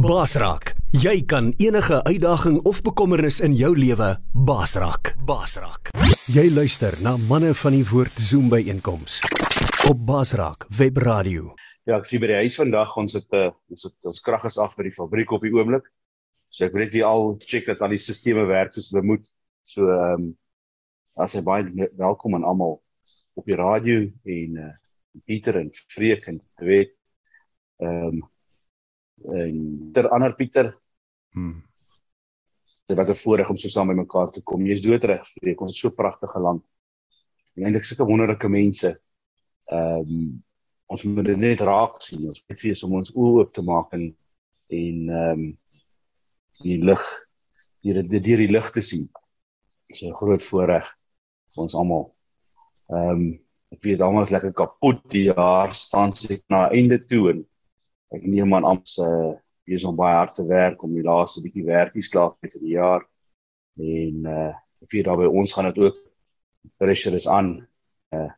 Basraak, jy kan enige uitdaging of bekommernis in jou lewe basraak. Basraak. Jy luister na manne van die woord Zoom by einkoms op Basraak Webradio. Ja, ek sien by die huis vandag ons het 'n uh, ons het ons krag is af by die fabriek op die oomblik. So ek weet jy al check dat al die stelsels werk soos hulle moet. So ehm um, as jy baie welkom aan almal op die radio en uh, Pieter en Freek en weet ehm um, en ter ander Pieter. Hmm. Dit was 'n voorreg om so saam by mekaar te kom. Jy's doodreg, Freek. Ons het so pragtige land. En eintlik sulke wonderlike mense. Ehm um, ons moet dit net raak sien. Ons moet fees om ons oë oop te maak en en ehm um, die lig hier die deur die lig te sien. Dit is 'n groot voorreg vir ons almal. Ehm um, ek weet almal is lekker kapot die jaar staan sit na einde toe en ek neem aan amps uh hier is om baie hard te werk om die laaste bietjie werkies klaar te vir die jaar en uh ek weet daar by ons gaan dit ook pressure is aan uh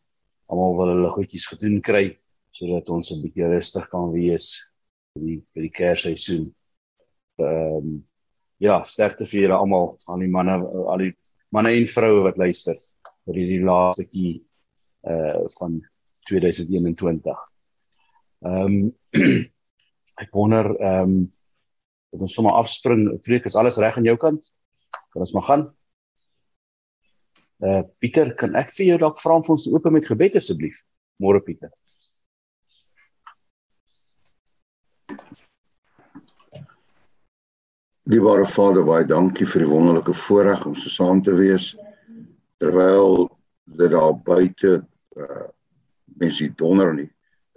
almal wil hulle goedjies gedoen kry sodat ons 'n bietjie rustig kan wees vir die vir die kersseisoen. Ehm um, ja, sterkte vir julle almal, al die manne, al die manne en vroue wat luister vir hierdie laaste kie uh van 2021. Ehm um, ek wonder ehm um, dat ons sommer afspring. Vreek is alles reg aan jou kant? Kan ons maar gaan? Eh uh, Pieter, kan ek vir jou dalk vra om ons oop met gebed asseblief? Môre Pieter. Liewe Vader, baie dankie vir die wonderlike voorreg om so saam te wees terwyl dit daar buite uh mense donder nie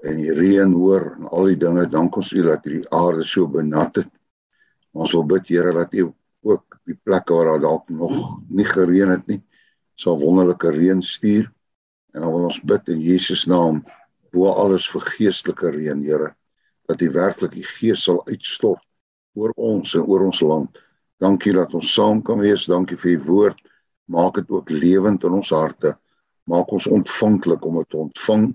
en die reën hoor en al die dinge dank ons U dat hierdie aarde so benat het. Ons wil bid Here dat U ook die plekke waar daar dalk nog nie gereën het nie, sal wonderlike reën stuur. En dan wil ons bid in Jesus naam bo alles vir geestelike reën, Here, dat U werklik die Gees sal uitstort oor ons en oor ons land. Dankie dat ons saam kan wees. Dankie vir U woord. Maak dit ook lewend in ons harte. Maak ons ontvanklik om dit te ontvang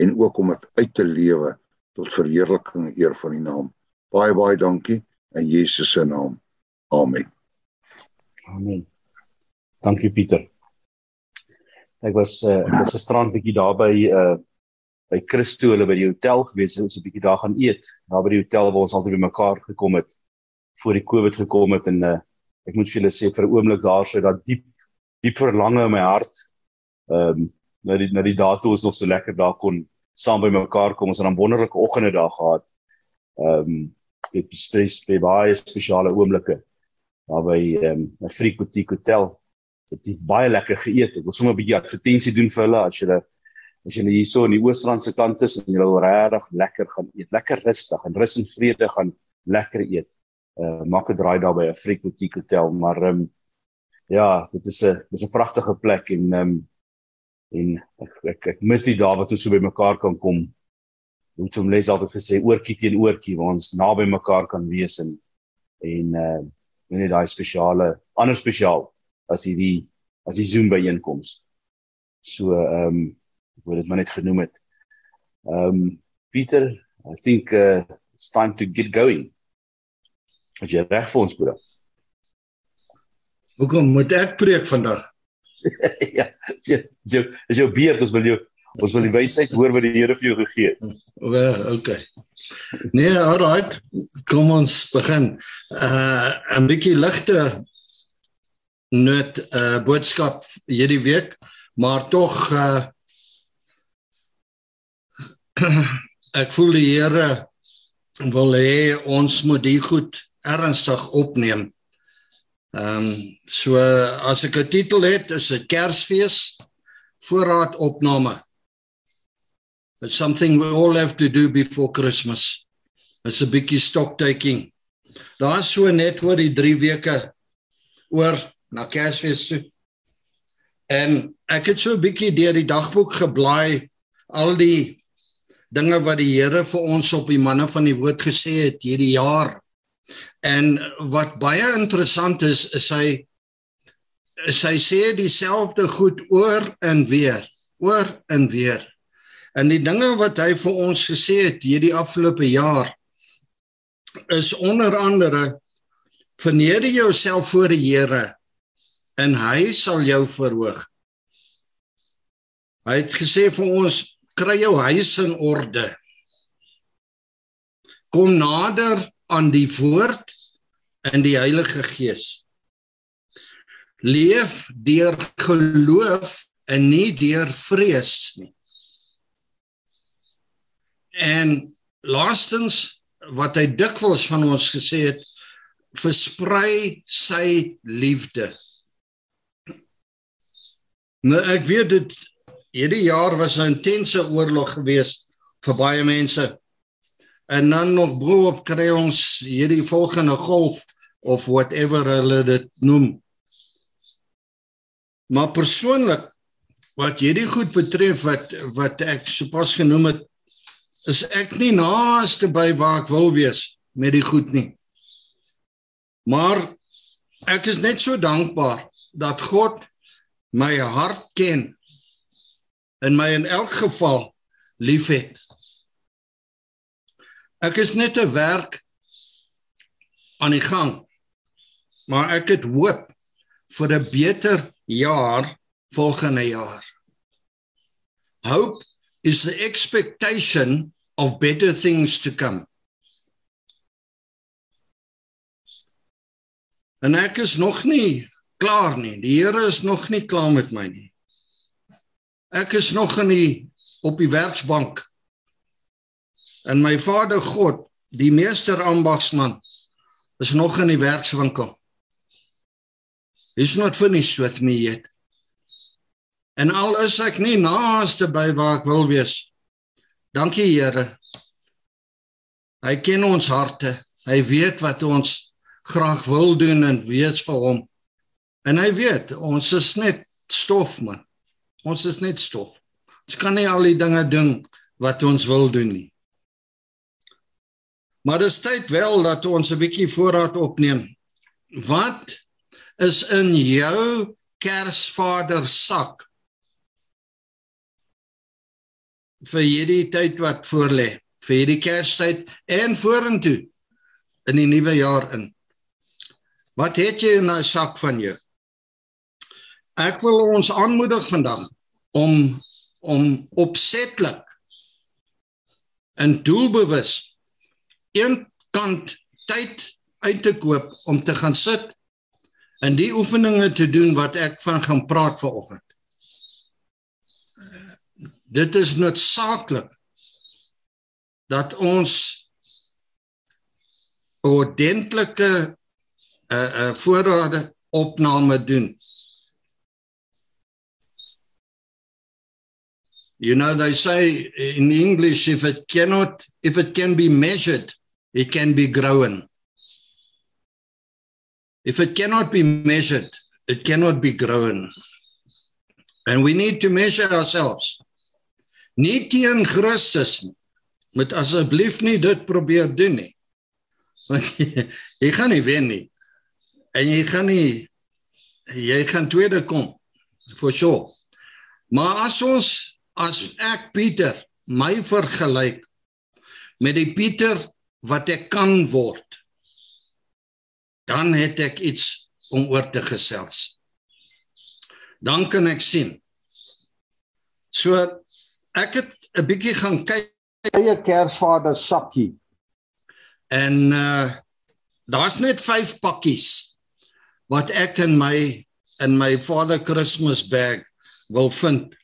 en ook om dit uit te lewe tot verheerliking en eer van die naam. Baie baie dankie in Jesus se naam. Amen. Amen. Dankie Pieter. Ek was uh, ek was gisterand bietjie daar by uh by Christo hulle by die hotel gewees en ons 'n bietjie daar gaan eet. Daar by die hotel waar ons altyd by mekaar gekom het voor die Covid gekom het en uh ek moet vir julle sê vir 'n oomblik daar sou dat diep diep verlange in my hart. Ehm um, na die na die dae toe ons nog so lekker daar kon saam by mekaar kom. Ons het 'n wonderlike oggende daar gehad. Ehm um, dit stres by baie spesiale oomblikke daar by ehm um, 'n Freak Boutique Hotel. Dit het baie lekker geëet. Ek wil sommer 'n bietjie advertensie doen vir hulle as jy as jy hierso in die Oos-Randse kant is en jy wil regtig lekker gaan eet, lekker rustig en rus en vrede gaan lekker eet. Uh maak 'n draai daar by 'n Freak Boutique Hotel, maar ehm um, ja, dit is 'n dis 'n pragtige plek en ehm um, en ek ek, ek mis die dae wat ons so by mekaar kan kom. Moet hom les altyd gesê oortjie teen oortjie waar ons naby mekaar kan wees en en uh net daai spesiale ander spesiaal as hierdie as die Zoom byeenkoms. So ehm um, ek wou dit maar net genoem het. Ehm um, Pieter, I think uh it's time to get going. Wat jy reg vir ons broer. Hoekom moet ek preek vandag? ja, jy jy is jou beerd ons wil jou ons wil die wysheid hoor wat die Here vir jou gegee het. Wel, okay. Nee, alright. Kom ons begin. Uh 'n bietjie ligte net 'n uh, boodskap hierdie week, maar tog uh ek voel die Here wil hê ons moet dit goed ernstig opneem. Ehm um, so as ek 'n titel het, is dit Kersfees voorraad opname. It's something we all have to do before Christmas. It's a bietjie stock taking. Daar's so net oor die 3 weke oor na Kersfees toe. En ek het so 'n bietjie deur die dagboek geblaai al die dinge wat die Here vir ons op die manne van die woord gesê het hierdie jaar En wat baie interessant is, is hy sy sê dieselfde goed oor en weer, oor en weer. En die dinge wat hy vir ons gesê het hierdie afgelope jaar is onder andere verneder jouself voor die Here en hy sal jou verhoog. Hy het gesê vir ons kry jou huis in orde. Kom nader aan die woord in die Heilige Gees. Leef deur geloof en nie deur vrees nie. En laastens wat hy dikwels van ons gesê het, versprei sy liefde. Nou ek weet dit hierdie jaar was 'n intense oorlog geweest vir baie mense. En dan nog boop kry ons hierdie volgende golf of whatever hulle dit noem. Maar persoonlik wat hierdie goed betref wat wat ek sopas genoem het is ek nie naaste by waar ek wil wees met die goed nie. Maar ek is net so dankbaar dat God my hart ken en my in elk geval liefhet. Ek is net 'n werk aan die gang. Maar ek het hoop vir 'n beter jaar volgende jaar. Hope is the expectation of better things to come. En ek is nog nie klaar nie. Die Here is nog nie klaar met my nie. Ek is nog in die op die werksbank. En my Vader God, die meester ambagsman, is nog in die werkswinkel. He's not finished with me yet. En al is ek nie naaste by waar ek wil wees. Dankie Here. Hy ken ons harte. Hy weet wat ons graag wil doen en wees vir hom. En hy weet, ons is net stof man. Ons is net stof. Ons kan nie al die dinge doen wat ons wil doen nie. Maar dit is tyd wel dat ons 'n bietjie voorraad opneem. Wat is in jou Kersvader sak? vir hierdie tyd wat voorlê, vir hierdie Kerstyd en vorentoe in die nuwe jaar in. Wat het jy in 'n sak van jou? Ek wil ons aanmoedig vandag om om opsetlik en doelbewus een kant tyd uit te koop om te gaan sit en die oefeninge te doen wat ek van gaan praat vanoggend. Dit is noodsaaklik dat ons ordentlike uh, uh, voorrade opname doen. You know they say in English if it cannot if it can be measured it can be grown. If it cannot be measured it cannot be grown. And we need to measure ourselves. Nie teen Christus nie. Moet asseblief nie dit probeer doen nie. Want jy, jy gaan nie wen nie en jy gaan nie jy gaan tweede kom for sure. Maar as ons as ek Pieter my vergelyk met die Pieter wat ek kan word dan het ek iets om oor te gesels. Dan kan ek sien. So ek het 'n bietjie gaan kyk eie Kersvader sakkie. En uh daar's net 5 pakkies wat ek in my in my Father Christmas bag wil vind.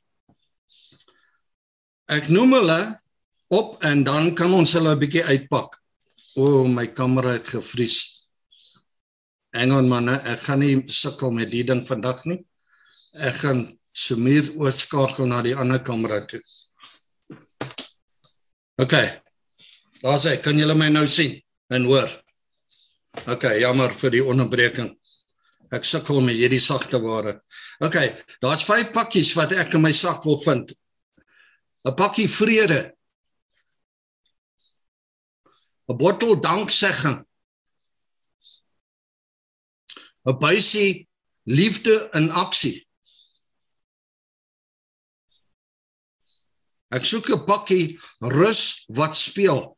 Ek noem hulle op en dan kan ons hulle 'n bietjie uitpak. O, oh, my kamera het gevries. Hang on manne, ek gaan nie sukkel met die ding vandag nie. Ek gaan sommer oorskakel na die ander kamera toe. OK. Daar's hy. Kan julle my nou sien en hoor? OK, jammer vir die onderbreking. Ek sukkel met hierdie sagte ware. OK, daar's 5 pakkies wat ek in my sak wil vind. 'n Pakkie vrede. 'n Bottel danksegging. 'n Buisie liefde in aksie. Ek soek 'n pakkie rus wat speel.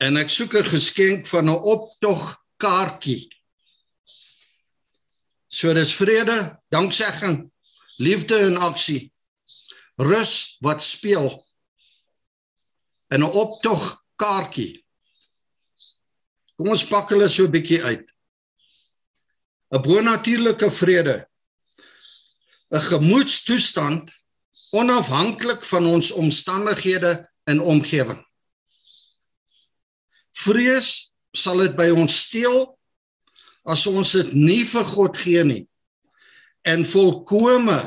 En ek soek 'n geskenk van 'n optog kaartjie. So dis vrede, danksegging, liefde in aksie. Rus wat speel in 'n optog kaartjie. Kom ons pak hulle so 'n bietjie uit. 'n Bonatuurlike vrede. 'n Gemoedstoestand onafhanklik van ons omstandighede en omgewing. Vrees sal dit by ons steel as ons dit nie vir God gee nie en volkome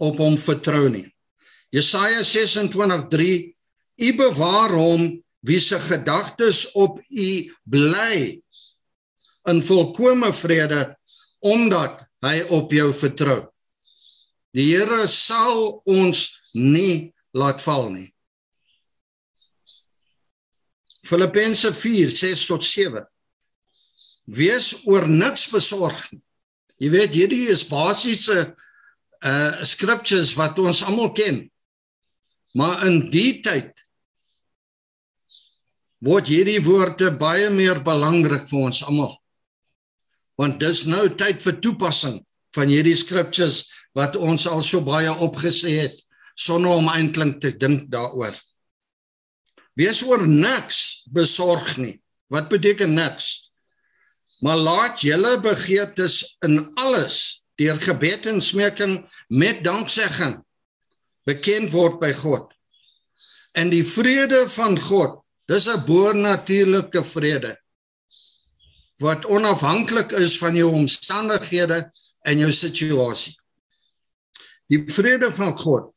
op hom vertrou nie. Jesaja 26:3 U bewaar hom wie se gedagtes op U bly in volkomme vrede omdat hy op jou vertrou. Die Here sal ons nie laat val nie. Filippense 4:6 tot 7 Wees oor niks besorg nie. Jy weet hierdie is basiese uh scriptures wat ons almal ken. Maar in die tyd word hierdie woorde baie meer belangrik vir ons almal. Want dis nou tyd vir toepassing van hierdie scriptures wat ons al so baie opgesê het sonder om eintlik te dink daaroor. Wees oor niks besorg nie. Wat beteken niks? Maar laat julle begeertes in alles deur gebed en smeking met danksegging bekend word by God. En die vrede van God Dis 'n bo-natuurlike vrede wat onafhanklik is van jou omstandighede en jou situasie. Die vrede van God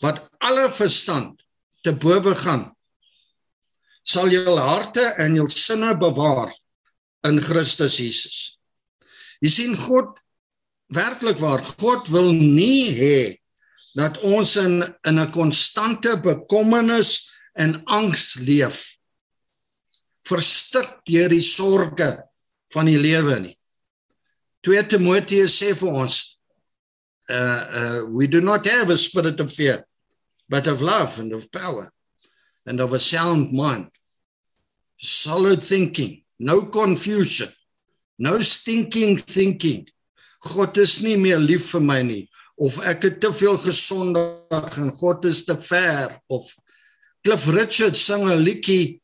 wat alle verstand te bowe gaan sal jou harte en jou sinne bewaar in Christus Jesus. Jy sien God werklik waar God wil nie hê dat ons in in 'n konstante bekommernis in angs leef. Verstik deur die sorges van die lewe nie. 2 Timoteus sê vir ons uh uh we do not have a spirit of fear but of love and of power and of a sound mind. Solid thinking, no confusion, no stinking thinking. God is nie meer lief vir my nie of ek het te veel gesondig en God is te ver of Cliff Richard sing 'n liedjie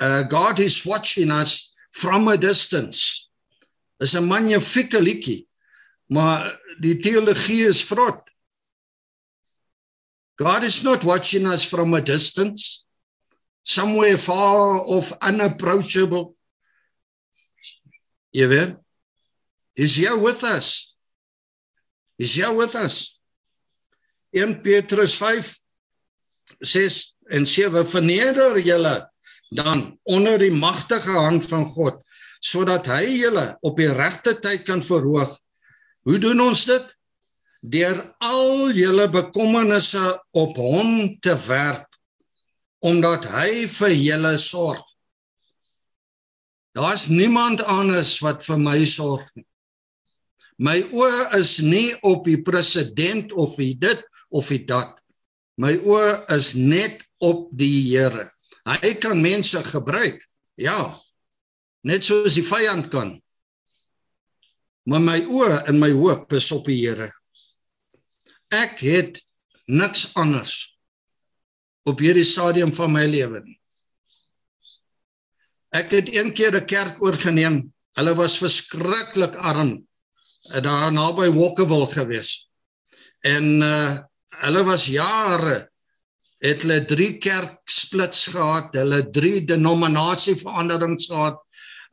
uh God is watching us from a distance. Dis 'n magnifieke liedjie. Maar die teologie is vrot. God is not watching us from a distance somewhere far off unapproachable. Jy weet? Is hy with us? Is hy with us? 1 Petrus 5 6 en sewe verneder julle dan onder die magtige hand van God sodat hy julle op die regte tyd kan verhoog. Hoe doen ons dit? Deur al julle bekommernisse op hom te werp omdat hy vir julle sorg. Daar's niemand anders wat vir my sorg nie. My oë is nie op die president of die dit of die dat. My oë is net op die Here. Hy kan mense gebruik. Ja. Net soos die vyand kan. Maar my oë en my hoop is op die Here. Ek het niks anders op hierdie stadium van my lewe nie. Ek het een keer 'n kerk oorgeneem. Hulle was verskriklik arm daar naby Walkerville gewees. En uh hulle was jare het hulle drie kerksplits gehad, hulle drie denominasieveranderings gehad.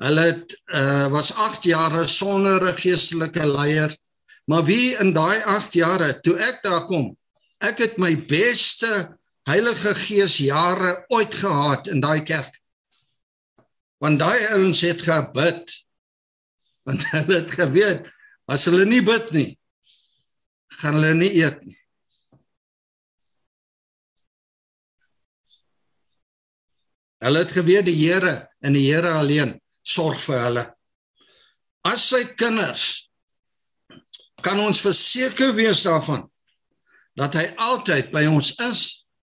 Hulle het uh, was 8 jare sonder 'n geestelike leier. Maar wie in daai 8 jare toe ek daar kom, ek het my beste Heilige Gees jare ooit gehad in daai kerk. Want daai ouens het gebid. Want hulle het geweet as hulle nie bid nie, gaan hulle nie eet nie. Hulle het geweet die Here en die Here alleen sorg vir hulle. As sy kinders kan ons verseker wees daarvan dat hy altyd by ons is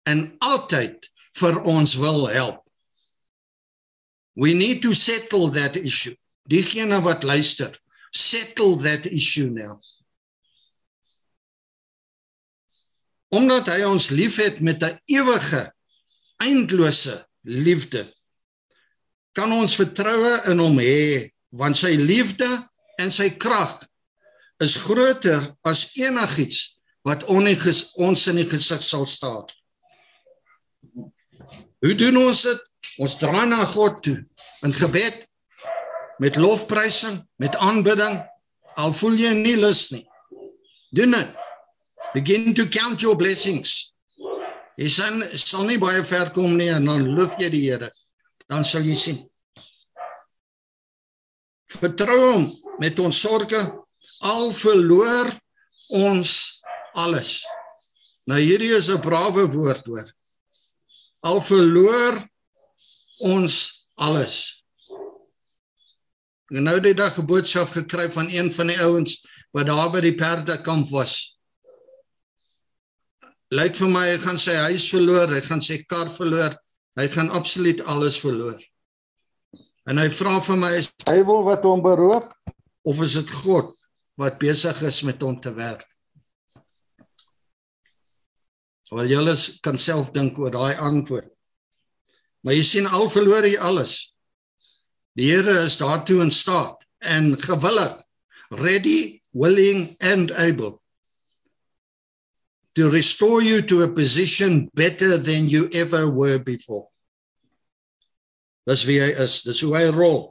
en altyd vir ons wil help. We need to settle that issue. Diegene wat luister, settle that issue now. Omdat hy ons liefhet met 'n ewige, eindelose liefde, kan ons vertroue in hom hê, want sy liefde en sy krag is groter as enigiets wat ons in die gesig sal staan. Hoe doen ons dit? Ons draai na God toe in gebed met lofprysing, met aanbidding. Al voel jy nie lus nie. Doen dit. Begin to count your blessings. Jy sal, sal nie baie ver kom nie en dan loof jy die Here. Dan sal jy sien. Vertrou hom met ons sorge al verloor ons alles. Nou hierdie is 'n brawe woord hoor. Al verloor ons alles. En nou het ek 'n boodskap gekry van een van die ouens wat daar by die perdekamp was. Lyk vir my hy gaan sy huis verloor, hy gaan sy kar verloor, hy gaan absoluut alles verloor. En hy vra vir my is hy wil wat hom beroof of is dit God wat besig is met hom te werk? Wel julle kan self dink oor daai antwoord. Maar jy sien al verloor jy alles. Die Here is daartoe in staat en gewillig, ready, willing and able to restore you to a position better than you ever were before. Dis wie hy is, dis hoe hy rol.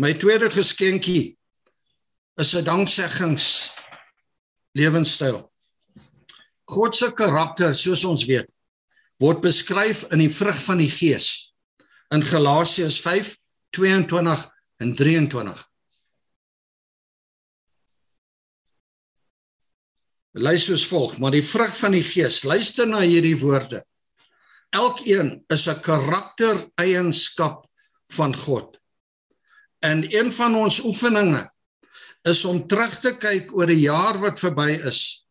My tweede geskenkie is 'n dankseggings lewenstyl. God se karakter, soos ons weet, word beskryf in die vrug van die Gees in Galasiërs 5:22 en 23. Luister soos volg, maar die vrug van die Gees, luister na hierdie woorde. Elkeen is 'n karaktereienskap van God. En een van ons oefeninge is om terug te kyk oor die jaar wat verby is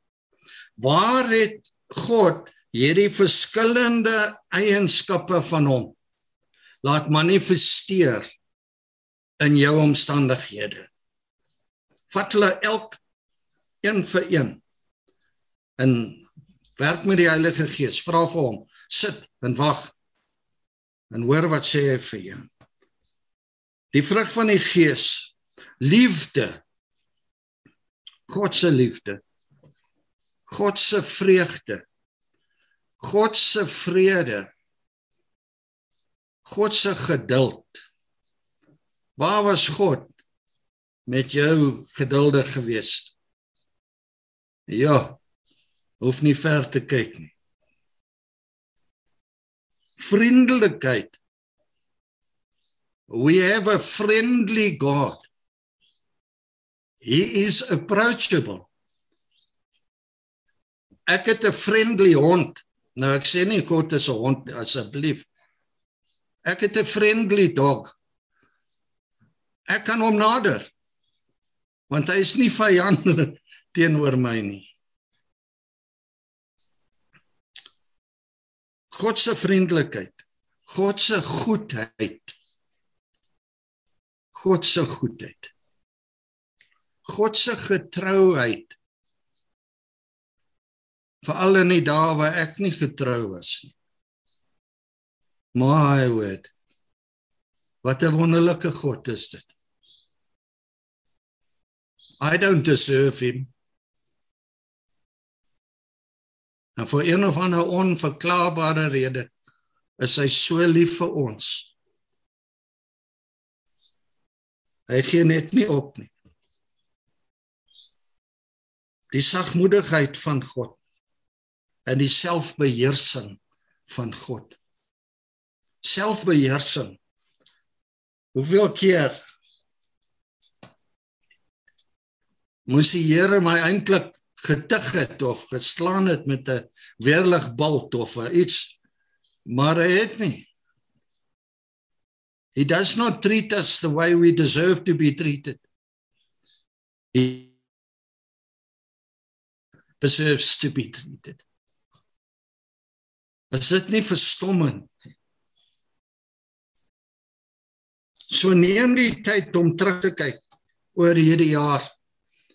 waar het God hierdie verskillende eienskappe van hom laat manifesteer in jou omstandighede. Vat hulle elk een vir een en werk met die Heilige Gees. Vra vir hom, sit en wag en hoor wat sê hy vir jou. Die vrug van die Gees, liefde. God se liefde. God se vreugde. God se vrede. God se geduld. Waar was God met jou geduldig geweest? Ja. Hoef nie ver te kyk nie. Vriendelikheid. We have a friendly God. He is approachable. Ek het 'n friendly hond. Nou ek sê nie God is 'n hond asseblief. Ek het 'n friendly dog. Ek kan hom nader. Want hy is nie vyandelik teenoor my nie. God se vriendelikheid. God se goedheid. God se goedheid. God se getrouheid veral in die dae waar ek nie getrou was nie. My word. Wat 'n wonderlike God is dit. I don't deserve him. En vir een of ander onverklaarbare rede is hy so lief vir ons. Hy gee net nie op nie. Die sagmoedigheid van God in die selfbeheersing van God. Selfbeheersing. Hoeveel keer moes die Here my eintlik getig het of geslaan het met 'n weerligbalt of iets maar hy het nie. He does not treat us the way we deserve to be treated. He deserves to be treated. Is dit nie verstommend nie? So neem die tyd om terug te kyk oor hierdie jaar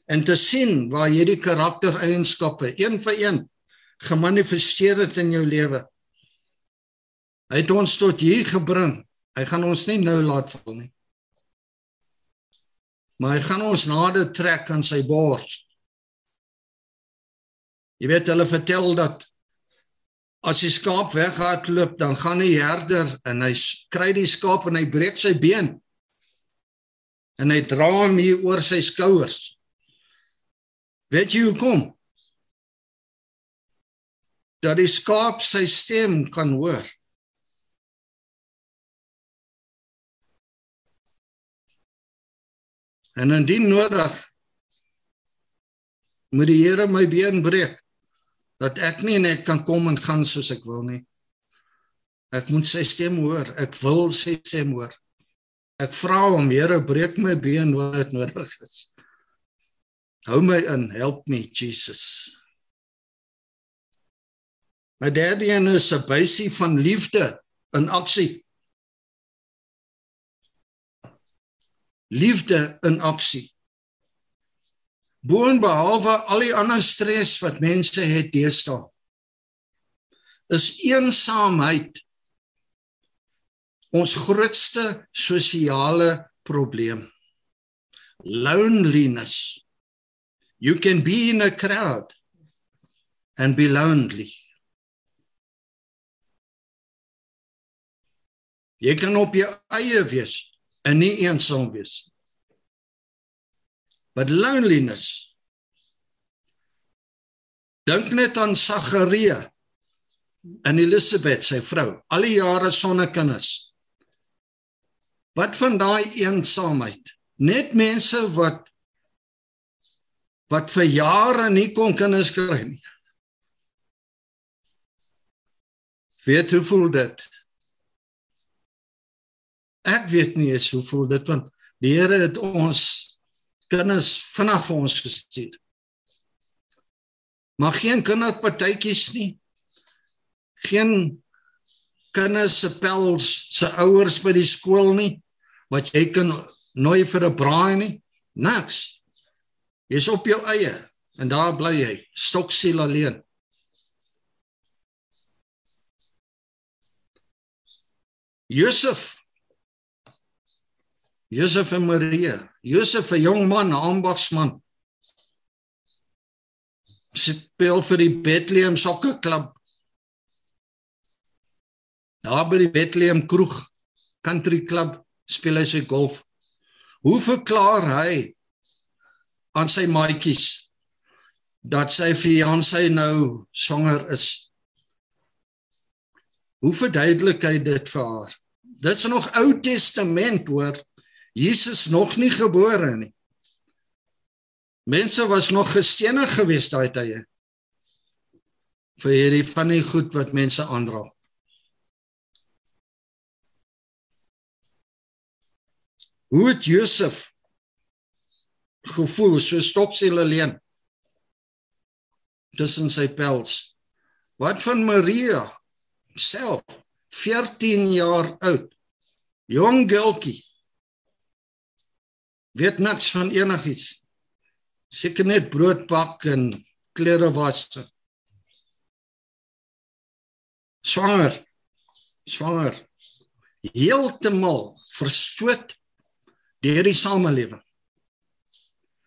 en te sien waar hierdie karaktereienskappe een vir een gemanifesteer het in jou lewe. Hy het ons tot hier gebring. Hy gaan ons nie nou laat val nie. Maar hy gaan ons nader trek aan sy bors. Jy weet hulle vertel dat as die skaap weghardloop, dan gaan die herder en hy kry die skaap en hy breek sy been. En hy dra hom hier oor sy skouers. Weet jy hoekom? Dat die skaap sy stem kan hoor. En indien nodig moet die Here my been breek dat ek nie net kan kom en gaan soos ek wil nie. Ek moet sy stem hoor. Ek wil sy stem hoor. Ek vra hom, Here, breek my been waar dit nodig is. Hou my in, help me Jesus. My derde een is 'n basie van liefde in aksie. Liefde in aksie. Boonbehalwe al die ander stres wat mense het deesdae is eensaamheid ons grootste sosiale probleem. Loneliness. You can be in a crowd and be lonely. Jy kan op jou eie wees en nie eensaam wees nie but loneliness. Dink net aan Sagaria en Elisabeth, sy vrou, al die jare sonder kinders. Wat van daai eensaamheid? Net mense wat wat vir jare nie kon kinders kry nie. Weet hoe voel dit? Ek weet nie eens hoe voel dit want die Here het ons kinders vinnig vir ons gestuur. Maar geen kinderpartytjies nie. Geen kinders se pels se ouers by die skool nie wat jy kan nooi vir 'n braai nie. Niks. Jy's op jou eie en daar bly jy, stoksiel alleen. Josef Josef en Maria. Josef 'n jong man, ambagsman. Speel vir die Bethlehem sokkerklub. Daar by die Bethlehem kroeg, country club, speel hy sy golf. Hoe verklaar hy aan sy maatjies dat sy fiancé nou swanger is? Hoe verduidelik hy dit vir haar? Dit's nog Ou Testament hoor. Jesus nog nie gebore nie. Mense was nog gestenig geweest daai tye. vir hierdie van die goed wat mense aandra. Hoe het Josef gevoel so stoksiel alleen tussen sy pels? Wat van Maria self 14 jaar oud? Jong geltjie weet niks van enigiets. Seker net brood bak en klere was. Swanger. Swanger. Heeltemal verstoot deur die samelewing.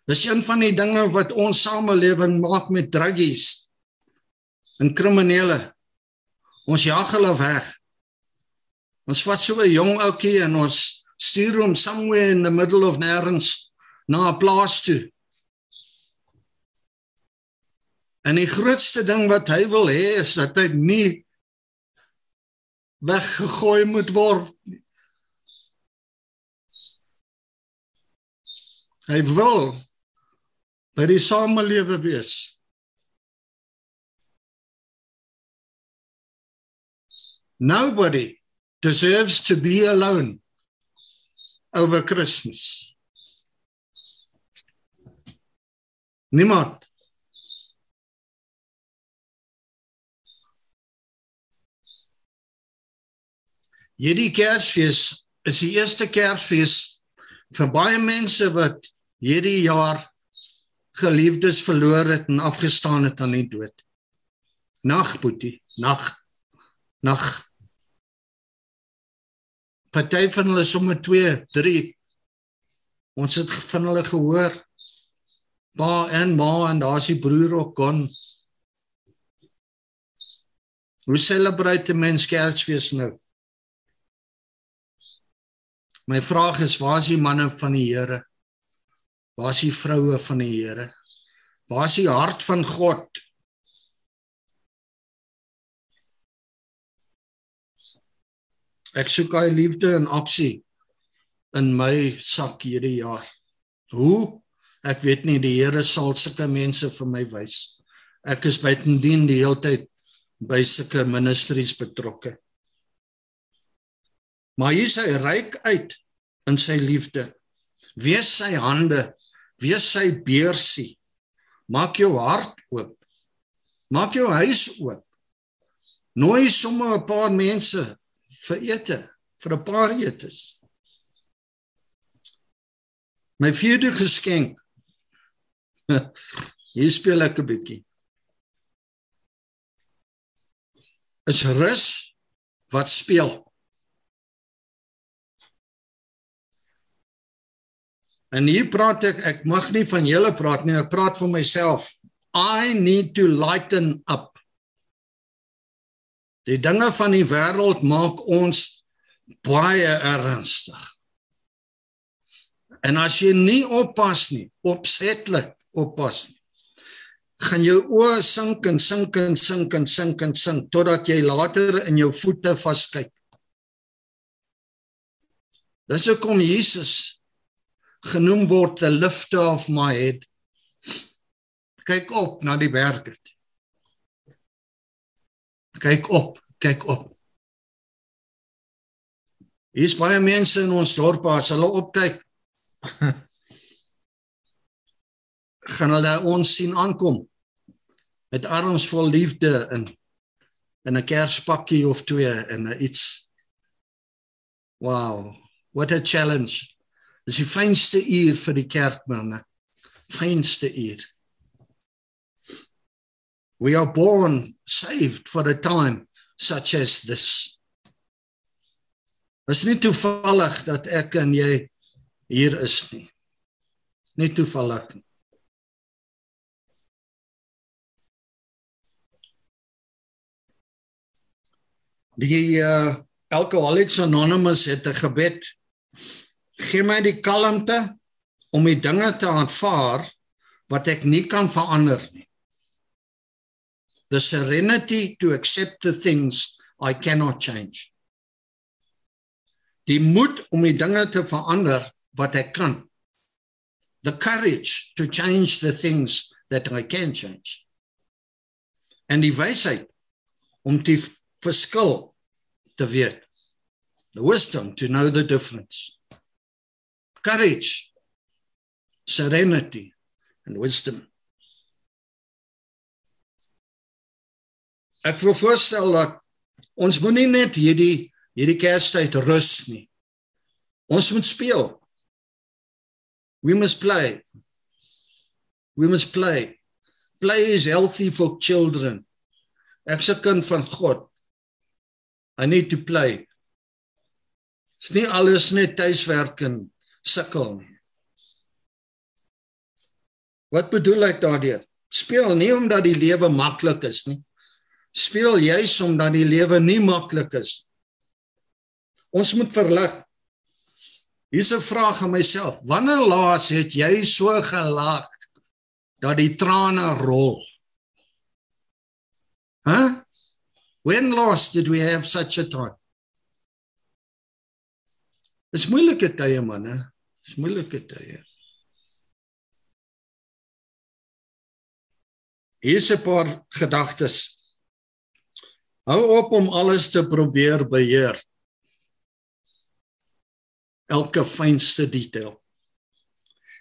Dis een van die dinge wat ons samelewing maak met druggies en kriminele. Ons jag hulle weg. Ons vat so 'n jong ouetjie en ons stuur hom somewhere in the middle of nêrens na 'n plaas toe. En die grootste ding wat hy wil hê is dat hy nie weggegooi moet word. Hy wil by die samelewe wees. Nobody deserves to be alone over Christmas. Niemand. Hierdie Kersfees is die eerste Kersfees vir baie mense wat hierdie jaar geliefdes verloor het en afgestaan het aan die dood. Nag Boetie, nag. Nag. Party van hulle somme 2, 3. Ons het van hulle gehoor. Pa en ma en daar's die broer ook kon. Hoe celebrate mense Kersfees nou? My vraag is waar is die manne van die Here? Waar is die vroue van die Here? Waar is die hart van God? Ek soek hy liefde en aksie in my sak hierdie jaar. Hoe? Ek weet nie die Here sal sulke mense vir my wys. Ek is buitendien die hele tyd by sulke ministries betrokke. Maar hier sy ryk uit in sy liefde. Wees sy hande, wees sy beursie. Maak jou hart oop. Maak jou huis oop. Nooi sommer 'n paar mense vir ete, vir 'n paar etes. My vierde geskenk. Hier speel ek 'n bietjie. Is rus wat speel. En hier praat ek, ek mag nie van julle praat nie, ek praat vir myself. I need to lighten up. Die dinge van die wêreld maak ons baie ernstig. En as jy nie oppas nie, opsetlik oppas nie, gaan jou oë sink en sink en sink en sink en sink totdat jy later in jou voete vaskyk. Dis hoekom Jesus genoem word the lifter of my head. Kyk op na die berge. Kyk op, kyk op. Hier's baie mense in ons dorp as hulle opkyk. gaan hulle ons sien aankom met arms vol liefde in in 'n kerspakkie of twee en iets wow what a challenge Dis die fynste uur vir die kerkmanne. Fynste uur. We are born saved for a time such as this. Is nie toevallig dat ek en jy hier is nie. Nie toevallig nie. Die uh, Alcoholics Anonymous het 'n gebed gee my die kalmte om die dinge te aanvaar wat ek nie kan verander nie. The serenity to accept the things I cannot change. Die moed om die dinge te verander wat ek kan. The courage to change the things that I can change. En die wysheid om die verskil te weet. The wisdom to know the difference courage, serenity, and wisdom. Ek wil voorstel dat ons moenie net hierdie hierdie Kerstyd rus nie. Ons moet speel. We must play. We must play. Play is healthy for children. Ek se kind van God. I need to play. Dis nie alles net tuiswerk en sukkel nie. Wat bedoel ek daardeur? Speel nie omdat die lewe maklik is nie. Speel juis omdat die lewe nie maklik is. Ons moet verlig. Hier's 'n vraag aan myself. Wanneer laas het jy so gelag dat die trane rol? Hæ? Huh? When last did we have such a time? Dis moeilike tye manne. Dis moeilike tye. Hier is 'n paar gedagtes. Hou op om alles te probeer beheer. Elke fynste detail.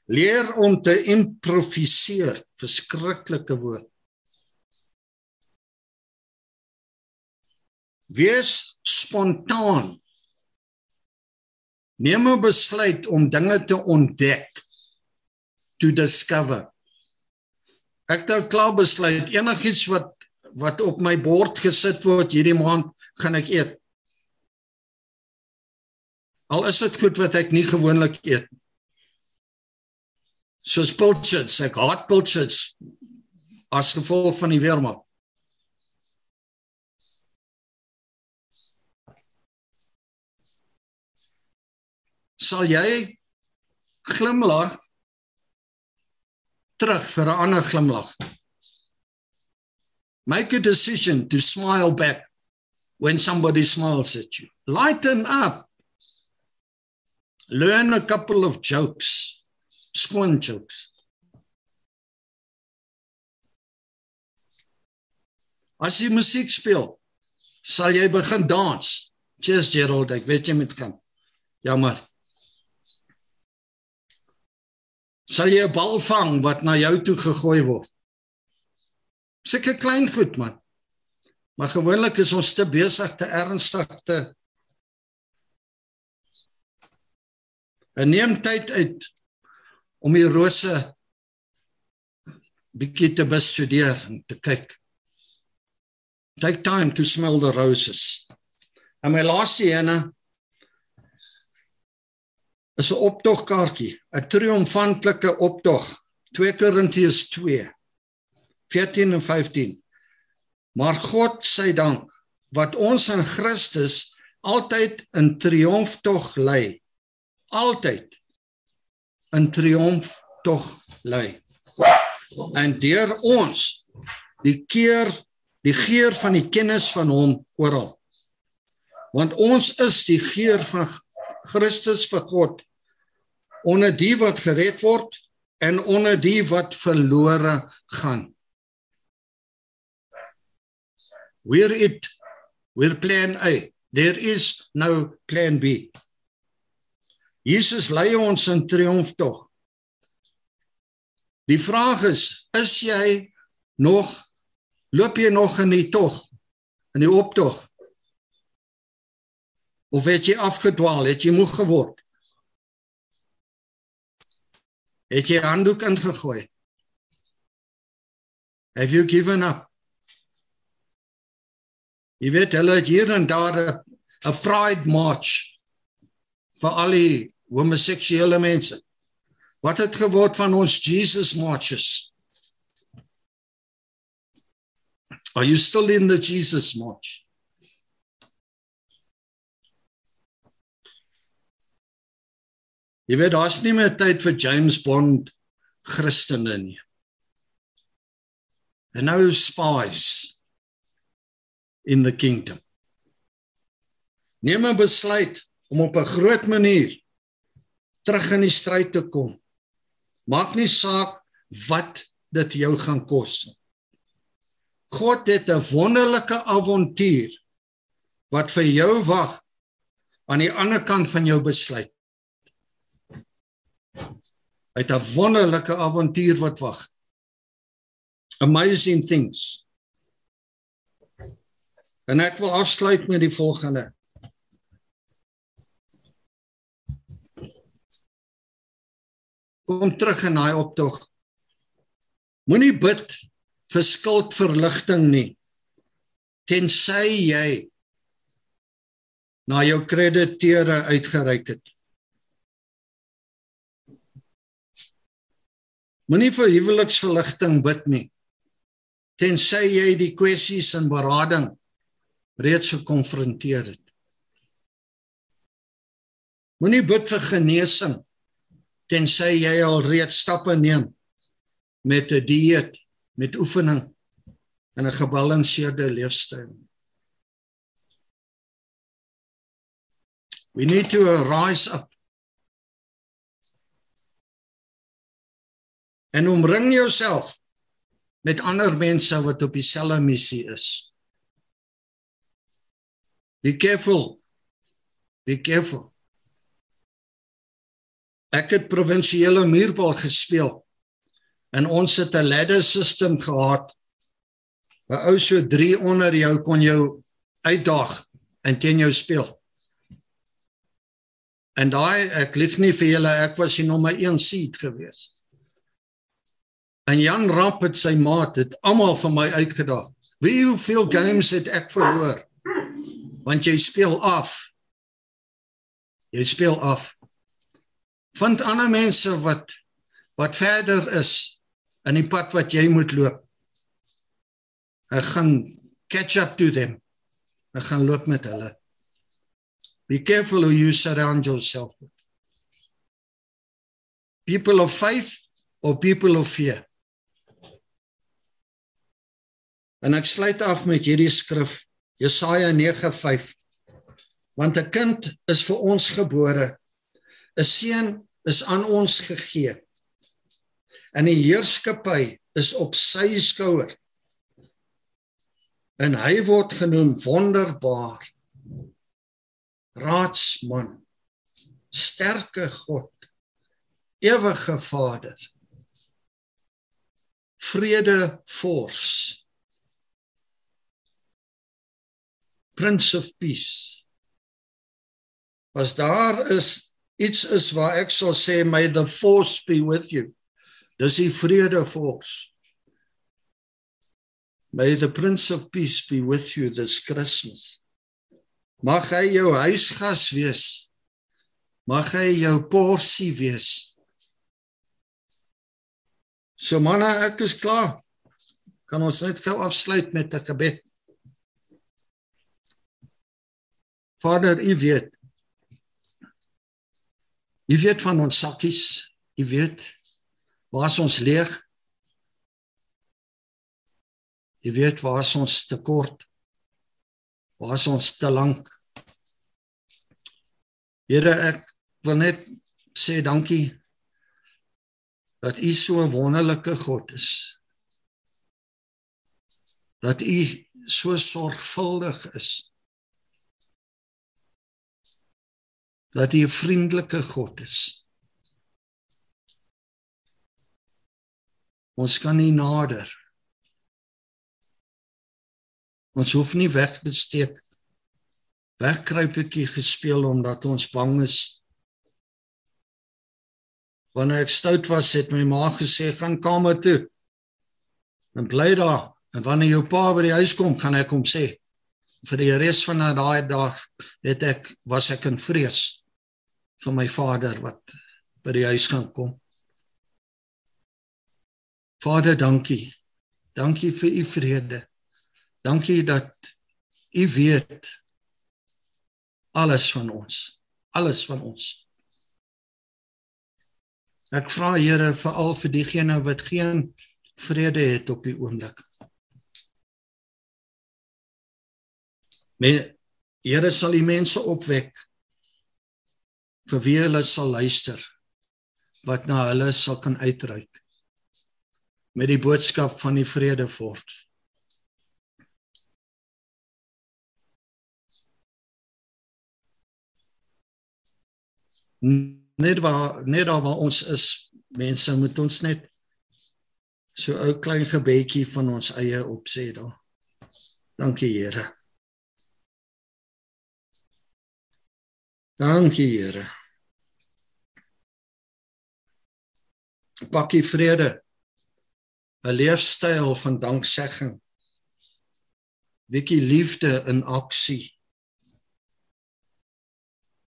Leer om te improviseer, verskriklike woord. Wees spontaan Neem 'n besluit om dinge te ontdek. To discover. Ek het nou klaar besluit enigiets wat wat op my bord gesit word hierdie maand gaan ek eet. Al is dit goed wat ek nie gewoonlik eet nie. Soos pilchards, ek haat pilchards as gevolg van die weermaak. Sal jy glimlag terug vir 'n ander glimlag? Make a decision to smile back when somebody smiles at you. Lighten up. Learn a couple of jokes, skoon jokes. As jy musiek speel, sal jy begin dans. Cheers Gerald, ek weet jy moet gaan. Jammer. Sal jy 'n bal vang wat na jou toe gegooi word? Seker klein goed man. Maar gewoonlik is ons te besig te ernstig te En neem tyd uit om die rose bietjie te bestudeer en te kyk. Take time to smell the roses. En my laaste ene is 'n optogkaartjie, 'n triomfantelike optog. 2 Korintiërs 2 14 en 15. Maar God sy dank wat ons in Christus altyd in triomftog lei. Altyd in triomftog lei. En deur ons die keer die geur van die kennis van hom oral. Want ons is die geur van Christus vir God onder die wat gered word en onder die wat verlore gaan. We're it we're plan A. There is no plan B. Jesus lei ons in triomftog. Die vraag is, is jy nog Loop jy nog in die tog? In die optog? Of het jy afgedwaal? Het jy moeg geword? Het jy handdoek ingegooi? Have you given up? Jy weet hulle het hier en daar 'n pride march vir al die homoseksuele mense. Wat het geword van ons Jesus marches? Are you still in the Jesus march? Jy weet daar's nie meer tyd vir James Bond Christene nie. And no spies in the kingdom. Neem 'n besluit om op 'n groot manier terug in die stryd te kom. Maak nie saak wat dit jou gaan kos nie. God het 'n wonderlike avontuur wat vir jou wag aan die ander kant van jou besluit. Hy het 'n wonderlike avontuur wat wag. Amazing things. En ek wil afsluit met die volgende. Kom terug in daai optog. Moenie bid vir skuldverligting nie tensy jy na jou krediteure uitgereik het. Moenie vir huweliksverligting bid nie tensy jy die kwessies in berading reeds gekonfronteer het. Moenie bid vir genesing tensy jy al reeds stappe neem met 'n dieet met oefening en 'n gebalanseerde leefstyl. We need to rise up. En omring jouself met ander mense wat op dieselfde missie is. Be careful. Be careful. Ek het provinsiale muurbal gespeel en ons het 'n ladder system gehad. 'n Ou so 3 onder jou kon jou uitdaag en teen jou speel. En daai ek lieg nie vir julle, ek was die nommer 1 seed gewees. En Jan Rapp het sy maat het almal vir my uitgedaag. Wie hoeveel games het ek verloor? Want jy speel af. Jy speel af. Vind ander mense wat wat verder is in die pad wat jy moet loop. Ek gaan catch up to them. Ek gaan loop met hulle. Be careful who you surround yourself with. People of faith or people of fear. En ek sluit af met hierdie skrif Jesaja 9:5. Want 'n kind is vir ons gebore. 'n Seun is aan ons gegee. En die heerskappy is op sy skouer. En hy word genoem wonderbaar. Raadsman. Sterke God. Ewige Vader. Vrede Force. Prince of Peace. As daar is iets is waar ek sal sê may the force be with you. Dis die vrede force. May the Prince of Peace be with you this Christmas. Mag hy jou huisgas wees. Mag hy jou porsie wees. So manne, ek is klaar. Kan ons net gou afsluit met 'n gebed? Vader, U weet. U weet van ons sakkies. U weet waar ons leeg. U weet waar ons tekort. Waar ons te lank. Here, ek wil net sê dankie dat U so 'n wonderlike God is. Dat U so sorgvuldig is. Dat hy 'n vriendelike God is. Ons kan nie nader. Ons hoef nie weg te steek. Wegkruipetjie gespeel omdat ons bang is. Wanneer ek stout was, het my ma gesê gaan kamer toe. En bly daar. En wanneer jou pa by die huis kom, gaan ek hom sê vir die res van daai dag het ek was ek in vrees vir my vader wat by die huis gaan kom. Vader, dankie. Dankie vir u vrede. Dankie dat u weet alles van ons. Alles van ons. Ek vra Here veral vir diegene wat geen vrede het op die oomblik. Men Here sal die mense opwek vir wie hulle sal luister wat na hulle sal kan uitreik met die boodskap van die vrede voort. Net waar net waar ons is mense moet ons net so 'n klein gebedjie van ons eie opsê daar. Dankie Here. Dankie Here. Pakkie vrede. 'n Leefstyl van danksegging. Wikkie liefde in aksie.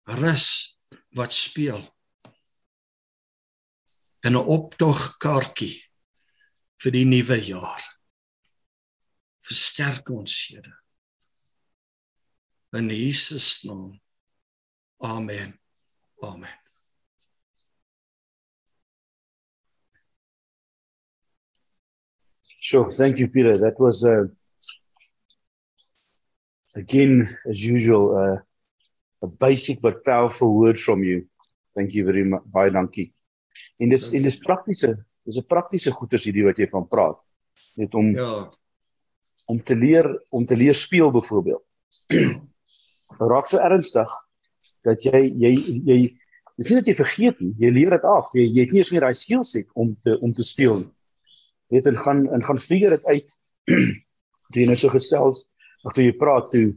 Rus wat speel. En 'n optog kaartjie vir die nuwe jaar. Versterk ons, Here. In Jesus naam. Amen. Amen. Sure. Thank you, Peter. That was, uh, again, as usual, uh, a basic but powerful word from you. Thank you very much. Baie dankie. En dis en dis praktiese, dis 'n praktiese goeters hierdie wat jy van praat. Net om ja. om te leer om te leer speel byvoorbeeld. Raak so ernstig dat jy jy jy dis nie dat jy vergeet nie, jy leer dit af. Jy jy het nie eens meer daai skill set om te om te speel nie. Weet en gaan en gaan figure dit uit. Toe jy nou so gesels, of toe jy praat toe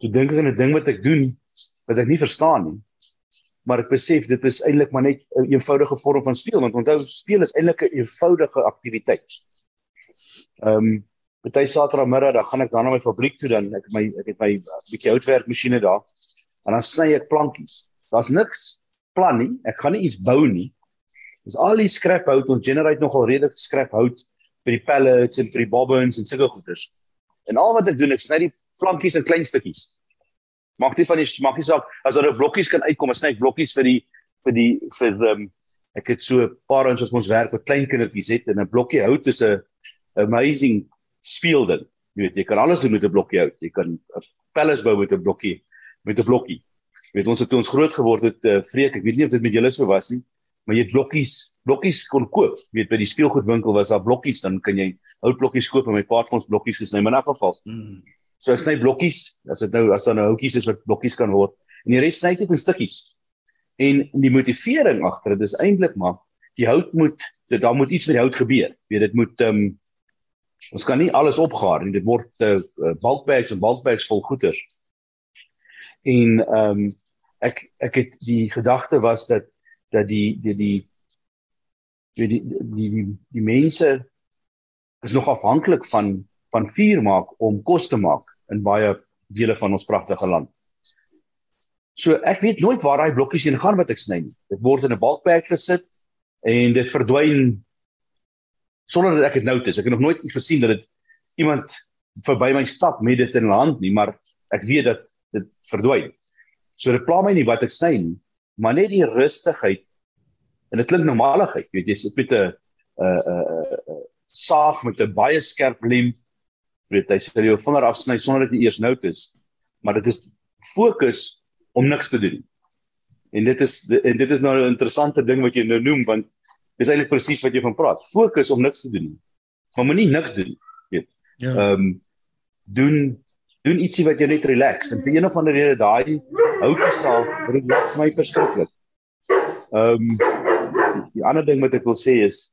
toe dink ek aan 'n ding wat ek doen wat ek nie verstaan nie. maar ek besef dit is eintlik maar net 'n eenvoudige vorm van speel want onthou speel is eintlik 'n eenvoudige aktiwiteit. Ehm um, Party Saterdagmiddag dan gaan ek dan na my fabriek toe dan ek my ek het my bietjie houtwerkmasjiene daar en dan sny ek plankies. Daar's niks plan nie. Ek gaan nie iets bou nie. Dis al die skrap hout ons generate nogal redelik skrap hout vir die pallets en vir die bobbins en sulke goeders. En al wat ek doen ek sny die plankies in klein stukkies. Maak nie van die maak nie saak as daar 'n blokkies kan uitkom, sny ek blokkies vir die vir die vir ehm um, ek het so 'n paar ons wat ons werk met klein kindertjies het en 'n blokkie hout is 'n amazing speel ding. Jy weet, jy kan alles doen met 'n blokkie hout. Jy kan palace bou met 'n blokkie met 'n blokkie. Weet ons het toe ons groot geword het, uh, vreek, ek weet nie of dit met julle so was nie, maar jy het blokkies, blokkies kon koop. Weet by die speelgoedwinkel was daar blokkies, dan kan jy houtblokkies koop en my pa het ons blokkies gesny, maar in 'n geval. Hmm. So ek sny blokkies, as dit nou as daar nou houtjies is wat blokkies kan word. En die res sny ek in stukkies. En die motivering agter dit is eintlik maar die hout moet dit daar moet iets met die hout gebeur. Weet dit moet ehm um, Ons kan nie alles opgaar nie. Dit word uh, bulk bags en bulk bags vol goeder. En ehm um, ek ek het die gedagte was dat dat die die die die die die, die, die mense is nog afhanklik van van vuur maak om kos te maak in baie dele van ons pragtige land. So ek weet nooit waar daai blokkies heen gaan wat ek sny nie. Dit word in 'n bag gesit en dit verdwyn sonder dat ek dit notice. Ek het nog nooit gesien dat dit iemand verby my stap met dit in hulle hand nie, maar ek weet dat dit verdwyn. So dit pla my nie wat ek sê nie, maar net die rustigheid en dit klink normaaligheid, weet jy, sit met 'n 'n 'n saag met 'n baie skerp lem, weet jy, sê jy vinger afsny sonder dat jy eers notice, maar dit is fokus om niks te doen. En dit is en dit is nou 'n interessante ding wat jy nou noem want Dis eintlik presies wat jy van praat. Fokus om niks te doen. Maar moenie niks doen, weet. Ja. Ehm um, doen doen ietsie wat jou net relax en vir een of ander rede daai houtjie sal relax my verskriklik. Ehm um, die ander ding wat ek wil sê is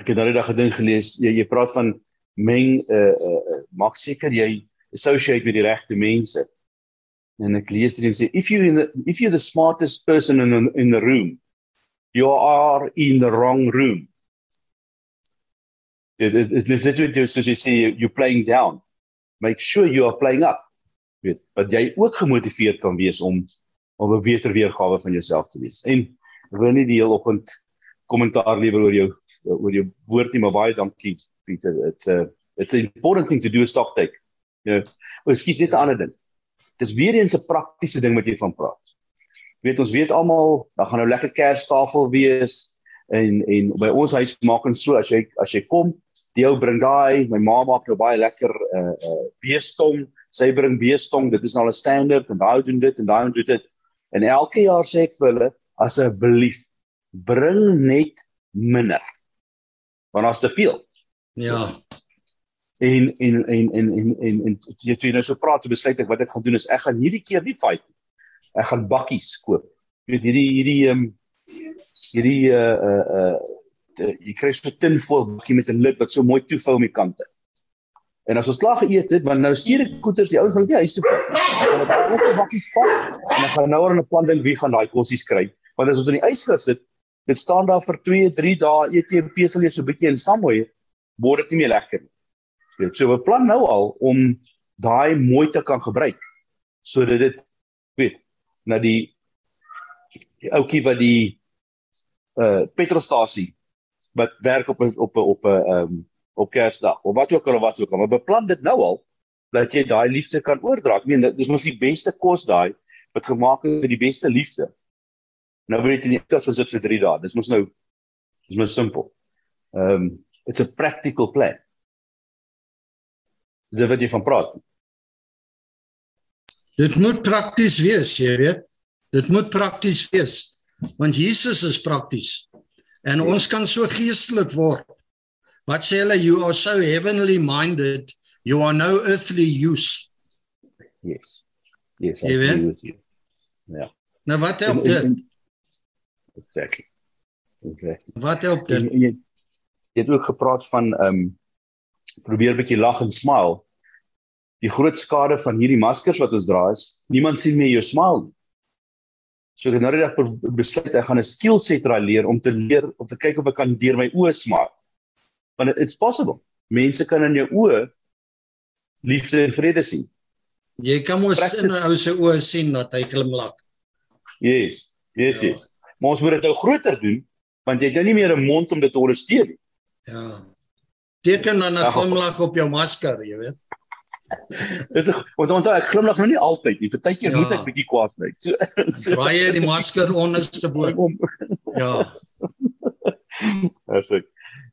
ek het daai dag 'n ding gelees, jy jy praat van meng eh uh, uh, uh, maak seker jy associate met die regte mense. En ek lees dit en sê if you in the if you're the smartest person in in the room you are in the wrong room. It is it, it, it, it, soos jy sê you playing down. Make sure you are playing up. Weet, dat jy ook gemotiveerd kan wees om om 'n beter weergawe van jouself te wees. En wil nie die heel oggend kommentaar lewer oor jou oor jou woord nie, maar baie dankie Pieter. It's a it's an important thing to do a stock take. Ja. You know, oh, ekskuus net 'n ander ding. Dis weer eens 'n praktiese ding wat jy van praat weet ons weet almal dan gaan nou lekker kerstafel wees en en by ons huis maak ons so as jy as jy kom die ou bring daai my ma maak nou baie lekker uh uh beestong. Sy bring beestong dit is nou 'n standaard en daai doen dit en daai doen dit. En elke jaar sê ek vir hulle asseblief bring net minder want as te veel. Ja. En en en en en en, en jy jy nou so praat te besluit ek wat ek gaan doen is ek gaan hierdie keer nie fight ek gaan bakkies koop. Jy weet hierdie hierdie ehm um, hierdie uh uh jy kry so 'n tinfoil bakkie met 'n lid wat so mooi toevou om die kante. En as ons klaar geëet het, want nou stuur ek koeters die ouens wil nie huis toe kom. Hulle het al die bakkies pak en dan gaan nou oor 'n plan ding wie gaan daai kossies kry. Want as ons in die ys gesit, dit staan daar vir 2, 3 dae, eet jy 'n pesel jy so 'n bietjie in samoy, word dit nie meer lekker nie. Weet, so 'n plan nou al om daai mooi te kan gebruik sodat dit weet na die die ouetjie wat die uh petrolstasie wat werk op op op 'n um, op Kersdag of wat ook al wat ook al maar beplan dit nou al dat jy daai liefde kan oordra. Ek meen dis mos die beste kos daai wat gemaak is vir die beste liefde. Nou weet jy nie as dit vir 3 dae. Dis mos nou dis mos simpel. Ehm um, it's a practical plan. Dis wat jy van praat. Dit moet prakties wees, jy weet. Dit moet prakties wees. Want Jesus is prakties. En ja. ons kan so geestelik word. Wat sê hulle you are so heavenly minded, you are no earthly use. Yes. Yes, I agree with you. Ja. Nou wat help dit? Exactly. Exactly. Wat help dit? Jy, jy, jy het ook gepraat van ehm um, probeer 'n bietjie lag en smile die groot skade van hierdie maskers wat ons dra is niemand sien meer jou smile So ek het nou die dag besluit ek gaan 'n skill set raai leer om te leer om te kyk of ek kan deur my oë smaak. Want it's possible. Mense kan in jou oë liefde en vrede sien. Jy kan mos in 'n ou se oë sien dat hy glimlag. Yes. Yes, ja. yes. Maar ons moet dit nou groter doen want jy het nou nie meer 'n mond om dit te ondersteun nie. Ja. Teken dan 'n ja. glimlag op jou masker, jy weet. Dis want onthou ek glimlag nou nie altyd nie. Partykeer ja. moet ek bietjie kwaad bly. So, so. Draai jy die masker onderste bo. Ja. Dis ek.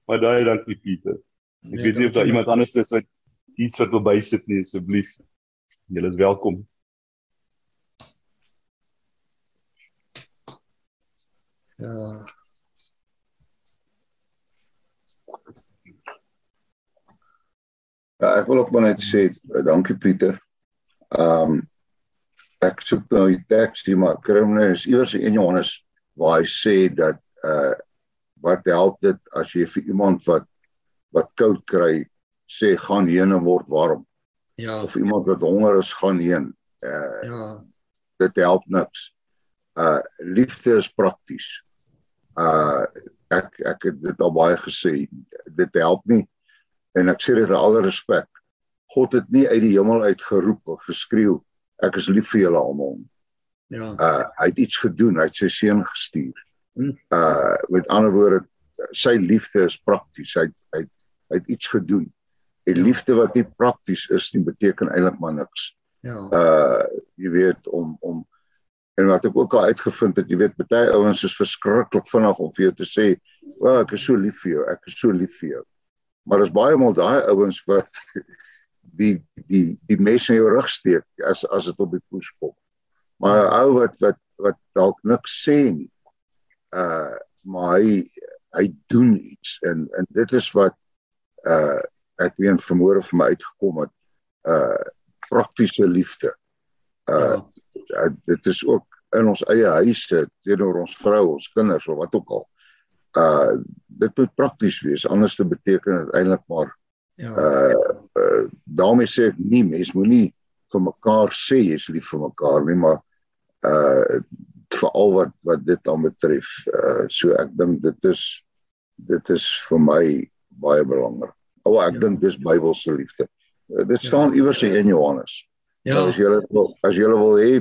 Maar daai dankie Pieter. Ek nee, weet nie of daar iemand anders is wat iets wat wil bysit nie asseblief. Julle is welkom. Ja. Ja, ek wil ook maar net sê eh, dankie Pieter. Ehm um, ek soek nou die teks hier maar kriminele is iewers in Johannes waar hy sê dat uh wat help dit as jy vir iemand wat wat koud kry sê gaan heen en word warm. Ja. Of iemand wat honger is gaan heen. Uh Ja. Dit help niks. Uh liefde is prakties. Uh ek ek het dit al baie gesê. Dit help nie en ek sê dit met alle respek. God het nie uit die hemel uit geroep of geskreeu ek is lief vir julle almal. Ja. Uh hy het iets gedoen, hy het sy seun gestuur. Uh met ander woorde sy liefde is prakties. Hy hy hy het iets gedoen. Die ja. liefde wat nie prakties is nie beteken eintlik maar niks. Ja. Uh jy weet om om en wat ek ook al uitgevind het, jy weet baie ouens is verskriklik vinnig om vir jou te sê, "O, oh, ek is so lief vir jou, ek is so lief vir jou." Maar daar's baie mal daai ouens wat die die die mes in jou rug steek as as dit op die poes kom. Maar 'n ou wat wat wat dalk niks sê nie. Uh maar hy hy doen iets en en dit is wat uh ek weer vermoere vir my uitgekom het. Uh praktiese liefde. Uh ja. dit is ook in ons eie huise teenoor ons vrou, ons kinders of wat ook al uh dit moet prakties wees anders te beteken dit eintlik maar ja. uh, uh daarmee sê ek nie mens moenie vir mekaar sê jy's lief vir mekaar nie maar uh veral wat wat dit dan betref uh so ek dink dit is dit is vir my baie belangrik. Ou ek ja. dink dis Bybelse liefde. Uh, dit staan ja. iewers in Johannes. Ja. Nou, as jy wil as jy wil hê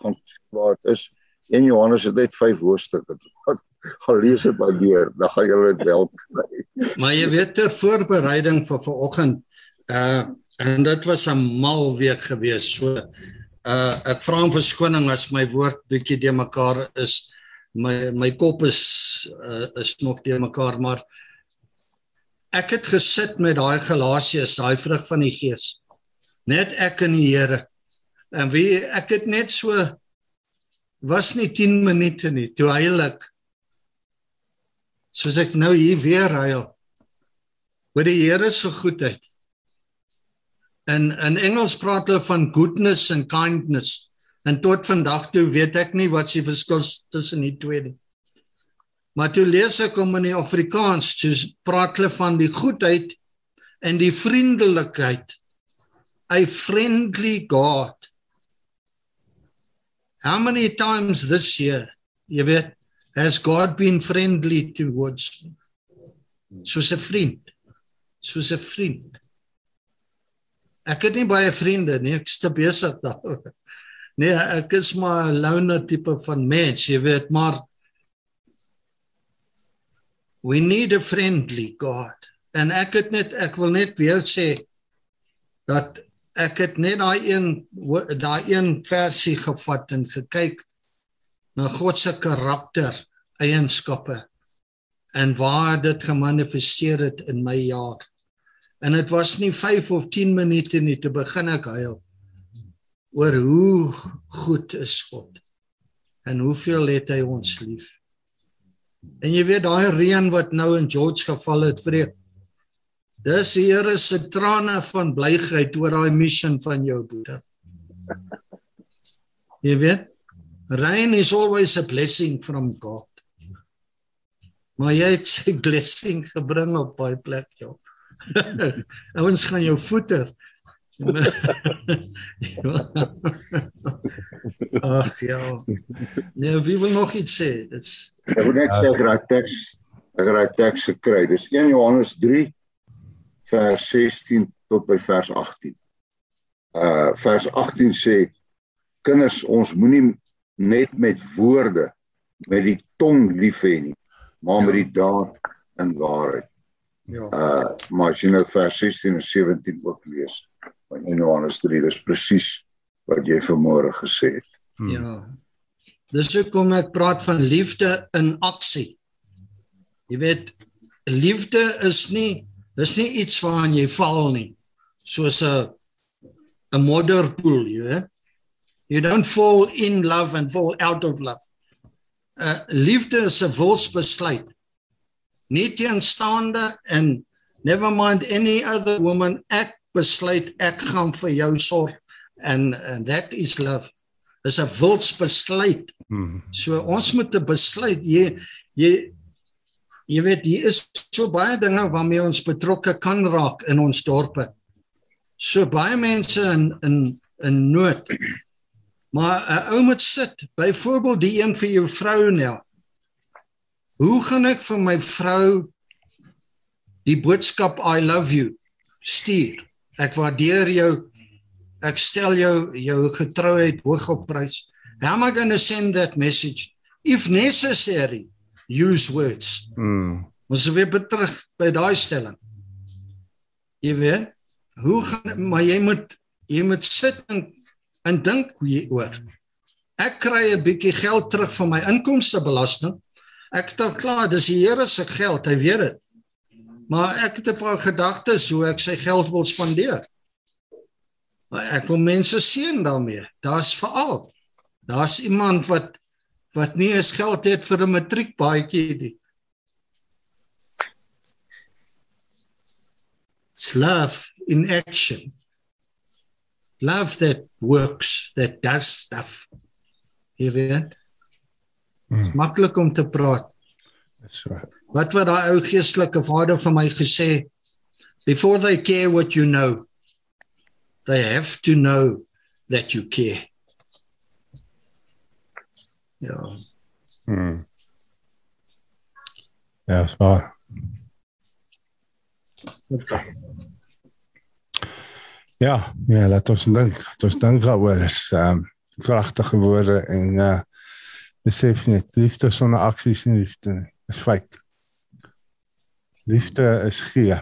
gaan waar dit is in Johannes het net 5 hoofstukke gaan lees dit maar weer, dan gaan julle dit wel kry. Maar jy weet ter voorbereiding vir vanoggend uh en dit was 'n mal week gewees. So uh ek vra om verskoning as my woord bietjie de mekaar is. My my kop is uh, is nog de mekaar, maar ek het gesit met daai Galasiërs, daai vrug van die Gees. Net ek en die Here. En wie ek het net so was nie 10 minute nie toe heilig soos ek nou hier weer huil oor die Here se goedheid. In in Engels praat hulle van goodness and kindness. En tot vandag toe weet ek nie wat se verskil tussen die twee nie. Maar toe lees ek hom in die Afrikaans, toe praat hulle van die goedheid en die vriendelikheid. A friendly God. How many times this year, jy weet, has God been friendly towards me? Soos 'n vriend. Soos 'n vriend. Ek het nie baie vriende nie, ek is te besig daaroor. Nee, ek is maar 'n loner tipe van mens, jy weet, maar we need a friendly God. En ek het net ek wil net weer sê dat ek het net daai een daai een versie gevat en gekyk na God se karakter eienskappe en waar dit gemanifesteer het in my jaar. En dit was nie 5 of 10 minute nie te begin ek huil oor hoe goed is God en hoeveel het hy ons lief. En jy weet daai reën wat nou in George geval het vreek. Dis die Here se trane van blygheid oor daai mission van jou boetie. Jy weet Rain is always a blessing from God. Maar jy het sy blessing gebring op baie plek, ja. Ouens gaan jou voeter. Ag ja. Nee, wie wil nog iets sê? Dit's Ek wil net sê ek raai teks. Ek raai teks gekry. Dis 1 Johannes 3 vers 16 tot by vers 18. Uh vers 18 sê kinders ons moenie net met woorde met die tong lief hê nie, maar met die daad en waarheid. ja. Uh maar as jy nou vers 16 en 17 ook lees van 1 Johannes 3, dis presies wat jy vanmôre gesê het. Hmm. Ja. Dis hoekom ek praat van liefde in aksie. Jy weet, liefde is nie dis nie iets waaraan jy val nie. Soos 'n 'n modderpoel, jy weet. You don't fall in love and fall out of love. Uh liefde is 'n wilsbesluit. Nie teenstaande en never mind any other woman ek besluit ek gaan vir jou sorg and, and that is love. Dis 'n wilsbesluit. Hmm. So ons moet 'n besluit jy jy jy weet hier is so baie dinge waarmee ons betrokke kan raak in ons dorpe. So baie mense in in in nood. Maar 'n ou moet sit, byvoorbeeld die een vir jou vrou nou. Hoe gaan ek vir my vrou die boodskap I love you stuur? Ek waardeer jou. Ek stel jou jou getrouheid hoog op prys. How am I going to send that message? If necessary, use words. Hmm. Ons weer terug by daai stelling. Jy weet, hoe gaan maar jy moet jy moet sit en en dink hoe jy oor. Ek kry 'n bietjie geld terug van my inkomstebelasting. Ek het al klaar, dis die Here se geld, hy weet dit. Maar ek het 'n paar gedagtes hoe ek sy geld wil spandeer. Maar ek wil mense seën daarmee. Daar's veral. Daar's iemand wat wat nie eens geld het vir 'n matriekbaadjie nie. Love in action. Love that works, that does stuff. Jy weet, Hmm. maklik om te praat. Dis so. Wat wat daai ou geestelike vader vir my gesê, before they care what you know, they have to know that you care. Ja. Hmm. Ja, dis waar. Ja, ja, laat ons dink. Laat ons dink daaroor. Ehm um, kragtige woorde en uh besef net liefde sonder aksie is nie liefde nie. Dis feit. Liefde is gee.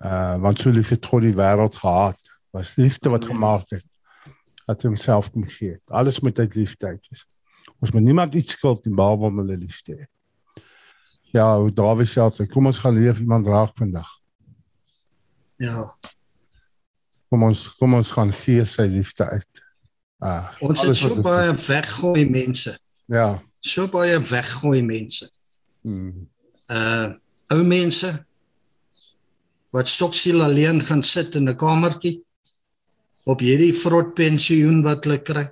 Uh want so lief het God die wêreld gehad. Was liefde wat gemaak het. Dat hy homself kom gee. Alles moet uit liefde uit wees. Ons moet niemand iets skuld nie behalwe om hulle lief te hê. Ja, Dawid sê, altyd, kom ons gaan leef iemand raak vandag. Ja. Kom ons kom ons gaan gee sy liefde uit. Ah, Ons het so wat baie weggooi mense. Ja. So baie weggooi mense. Hmm. Uh ou mense wat stoksiel alleen gaan sit in 'n kamertjie op hierdie vrot pensioen wat hulle kry.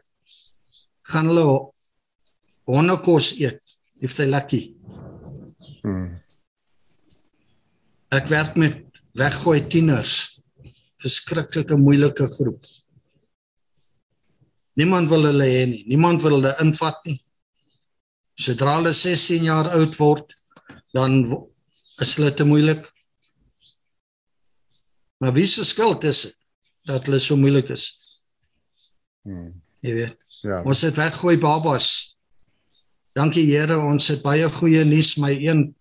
Gaan hulle hondekos eet if they lucky. Hmm. Ek werk met weggooi tieners. Verskriklike moeilike groep. Niemand wil hulle hê nie. Niemand wil hulle invat nie. Sodra hulle 16 jaar oud word, dan is hulle te moeilik. Maar wie se skuld is dit dat hulle so moeilik is? Hmm. Jy weet, Ja. ons het weggooi babas. Dankie Here, ons het baie goeie nuus. My een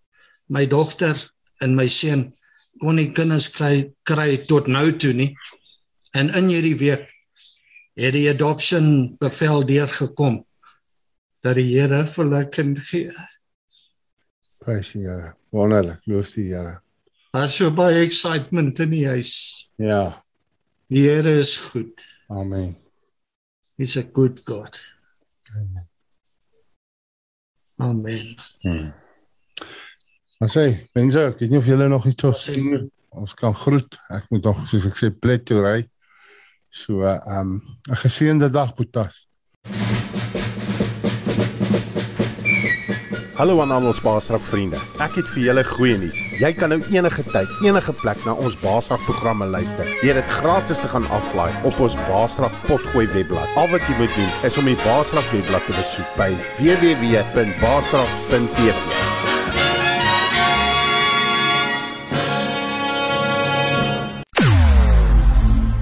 my dogter en my seun kon nie kinders kry kry tot nou toe nie. En in hierdie week het die adoption bevel deurgekom dat die Here vir hulle kind gee. Prys die Here. Wonderlik. Loof die Here. Daar's so baie excitement in die huis. Ja. Die Here is goed. Amen. He's a good God. Amen. Hmm. Maar sê, mense, ek weet nie of julle nog iets wil sê nie. Ons kan groet. Ek moet nog soos ek sê plek toe ry. So, ehm um, 'n geseënde dag, Boetas. Hallo aan al ons Baasrak vriende. Ek het vir julle goeie nuus. Jy kan nou enige tyd, enige plek na ons Baasrak programme luister. Deur dit gratis te gaan aflaai op ons Baasrak potgooi webblad. Al wat jy moet doen is om die Baasrak webblad te besoek by www.baasrak.tv.